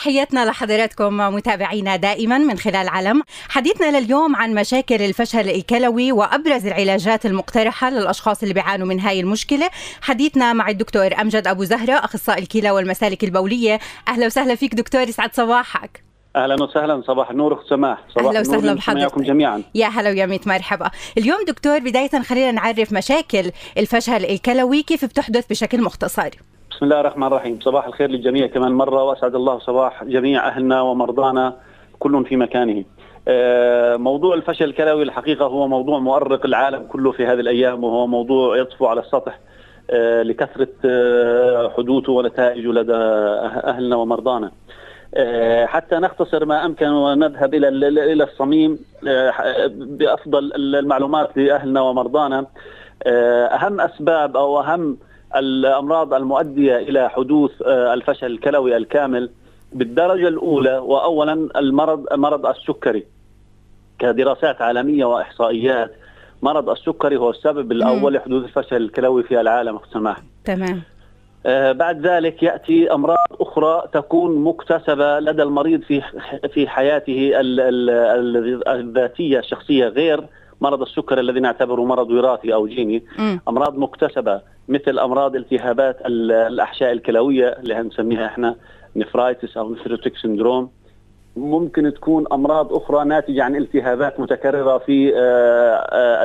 تحياتنا لحضراتكم متابعينا دائما من خلال علم. حديثنا لليوم عن مشاكل الفشل الكلوي وأبرز العلاجات المقترحة للأشخاص اللي بيعانوا من هاي المشكلة. حديثنا مع الدكتور أمجد أبو زهرة أخصائي الكلى والمسالك البولية. أهلا وسهلا فيك دكتور يسعد صباحك. أهلا وسهلا صباح النور أخت سماح. صباح أهلا وسهلا بحضرتك. جميعا. يا هلا ويا ميت مرحبا. اليوم دكتور بداية خلينا نعرف مشاكل الفشل الكلوي كيف بتحدث بشكل مختصر. بسم الله الرحمن الرحيم. صباح الخير للجميع كمان مرة وأسعد الله صباح جميع أهلنا ومرضانا كل في مكانه. آه، موضوع الفشل الكلوي الحقيقة هو موضوع مؤرق العالم كله في هذه الأيام وهو موضوع يطفو على السطح آه، لكثرة آه، حدوثه ونتائجه لدى أهلنا ومرضانا. حتى نختصر ما أمكن ونذهب إلى إلى الصميم بأفضل المعلومات لأهلنا ومرضانا. أهم أسباب أو أهم الأمراض المؤدية إلى حدوث آه، الفشل الكلوي الكامل بالدرجة الأولى واولا المرض مرض السكري كدراسات عالمية وإحصائيات. مرض السكري هو السبب الأول لحدوث الفشل الكلوي في العالم سماح تمام. آه بعد ذلك يأتي أمراض أخرى تكون مكتسبة لدى المريض في في حياته الذاتية الشخصية غير مرض السكر الذي نعتبره مرض وراثي أو جيني. م. أمراض مكتسبة. مثل أمراض التهابات الأحشاء الكلوية اللي هنسميها إحنا nephritis أو nephrotic syndrome ممكن تكون أمراض أخرى ناتجة عن التهابات متكررة في آه، آه،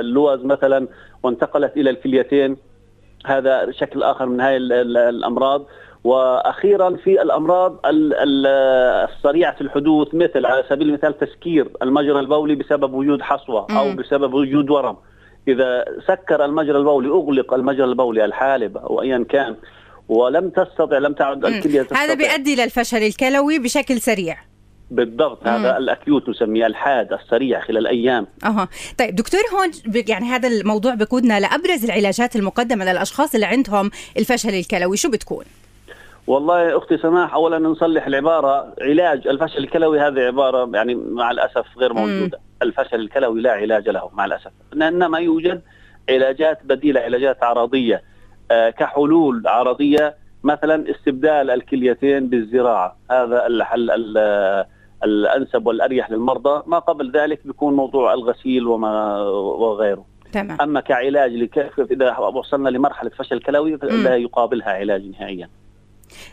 اللوز مثلا وانتقلت إلى الكليتين. هذا شكل آخر من هذه الأمراض. وأخيرا في الأمراض السريعة الحدوث مثل على سبيل المثال تسكير المجرى البولي بسبب وجود حصوة أو بسبب وجود ورم. إذا سكر المجرى البولي أغلق المجرى البولي الحالب أو ايا كان ولم تستطع لم تعد الكلية تستطع. هذا بيؤدي للفشل الكلوي بشكل سريع. بالضبط مم. هذا ال acute نسميه الحاد السريع خلال أيام. أها. طيب دكتور هون يعني هذا الموضوع بقودنا لأبرز العلاجات المقدمة للأشخاص اللي عندهم الفشل الكلوي. شو بتكون؟ والله أختي سماح اولا نصلح العبارة. علاج الفشل الكلوي هذه عبارة يعني مع الأسف غير موجودة. مم. الفشل الكلوي لا علاج له مع الأسف. إنما يوجد علاجات بديلة علاجات عرضية آه كحلول عرضية مثلا استبدال الكليتين بالزراعة. هذا الحل الأنسب والأريح للمرضى. ما قبل ذلك بيكون موضوع الغسيل وما وغيره. تمام. أما كعلاج لكيف إذا وصلنا لمرحلة فشل كلوي لا يقابلها علاج نهائيا.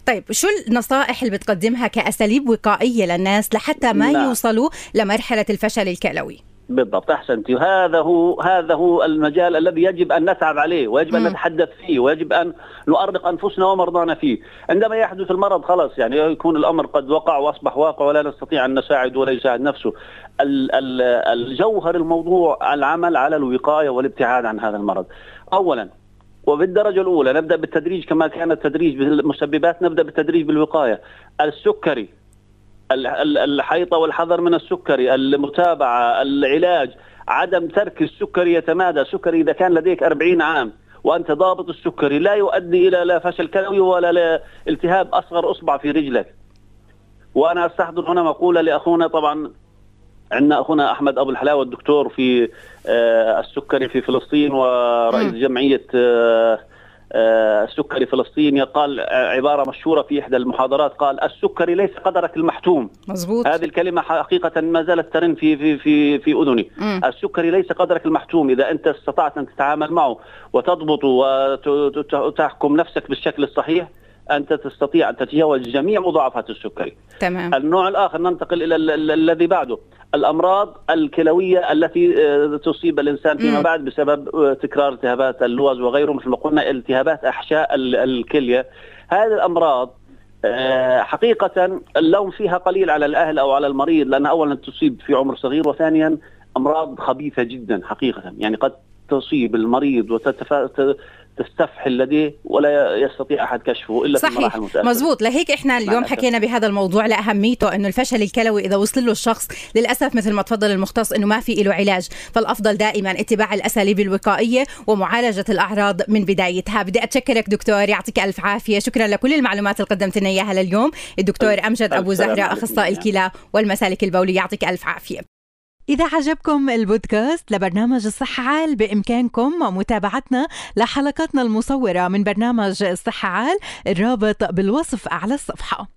طيب شو النصائح اللي بتقدمها كأساليب وقائية للناس لحتى ما نعم. يوصلوا لمرحلة الفشل الكلوي؟ بالضبط احسنتي وهذا هو هذا هو المجال الذي يجب أن نتعب عليه ويجب أن نتحدث فيه ويجب أن نؤرق أنفسنا ومرضانا فيه. عندما يحدث المرض خلاص يعني يكون الأمر قد وقع وأصبح واقع ولا نستطيع أن نساعد ولا يساعد نفسه. الجوهر الموضوع العمل على الوقاية والابتعاد عن هذا المرض. اولا وبالدرجة الأولى نبدأ بالتدريج كما كان التدريج بالمسببات نبدأ بالتدريج بالوقاية. السكري الحيطة والحذر من السكري المتابعة العلاج عدم ترك السكري يتمادى. السكري إذا كان لديك 40 عام وأنت ضابط السكري لا يؤدي إلى لا فشل كلوي ولا التهاب أصغر أصبع في رجلك. وأنا أستحضر هنا مقولة لأخونا طبعا عندنا أخونا أحمد أبو الحلاوة الدكتور في آه، السكري في فلسطين ورئيس جمعية آه، آه، السكري فلسطين قال عبارة مشهورة في إحدى المحاضرات قال السكري ليس قدرك المحتوم. مزبوط. هذه الكلمة حقيقة ما زالت ترن في في في في أذني. م. السكري ليس قدرك المحتوم. إذا أنت استطعت أن تتعامل معه وتضبطه وتحكم نفسك بالشكل الصحيح أنت تستطيع أن تتجاوز جميع مضاعفات السكري. تمام. النوع الآخر ننتقل إلى الذي بعده. الأمراض الكلوية التي آه، تصيب الإنسان فيما بعد بسبب آه، تكرار التهابات اللوز وغيره مثل ما قلنا التهابات أحشاء الكلية. هذه الأمراض آه، حقيقة اللوم فيها قليل على الأهل أو على المريض لأن أولا تصيب في عمر صغير وثانيا أمراض خبيثة جدا حقيقة. يعني قد تصيب المريض تستفحل لديه ولا يستطيع أحد كشفه إلا صحيح. في المراحل المتأخرة. مزبوط لهيك إحنا اليوم حكينا بهذا الموضوع لأهميته إنه الفشل الكلوي إذا وصل له الشخص للأسف مثل ما تفضل المختص إنه ما في له علاج. فالأفضل دائما اتباع الأساليب الوقائية ومعالجة الأعراض من بدايتها. بدي أتشكرك دكتور يعطيك ألف عافية. شكرا لكل المعلومات اللي قدمت لنا إياها لليوم. الدكتور أمجد أبو زهره أخصائي الكلى والمسالك البولية يعطيك ألف عافية. إذا عجبكم البودكاست لبرنامج الصحة عال بإمكانكم متابعتنا لحلقاتنا المصورة من برنامج الصحة عال الرابط بالوصف أعلى الصفحة.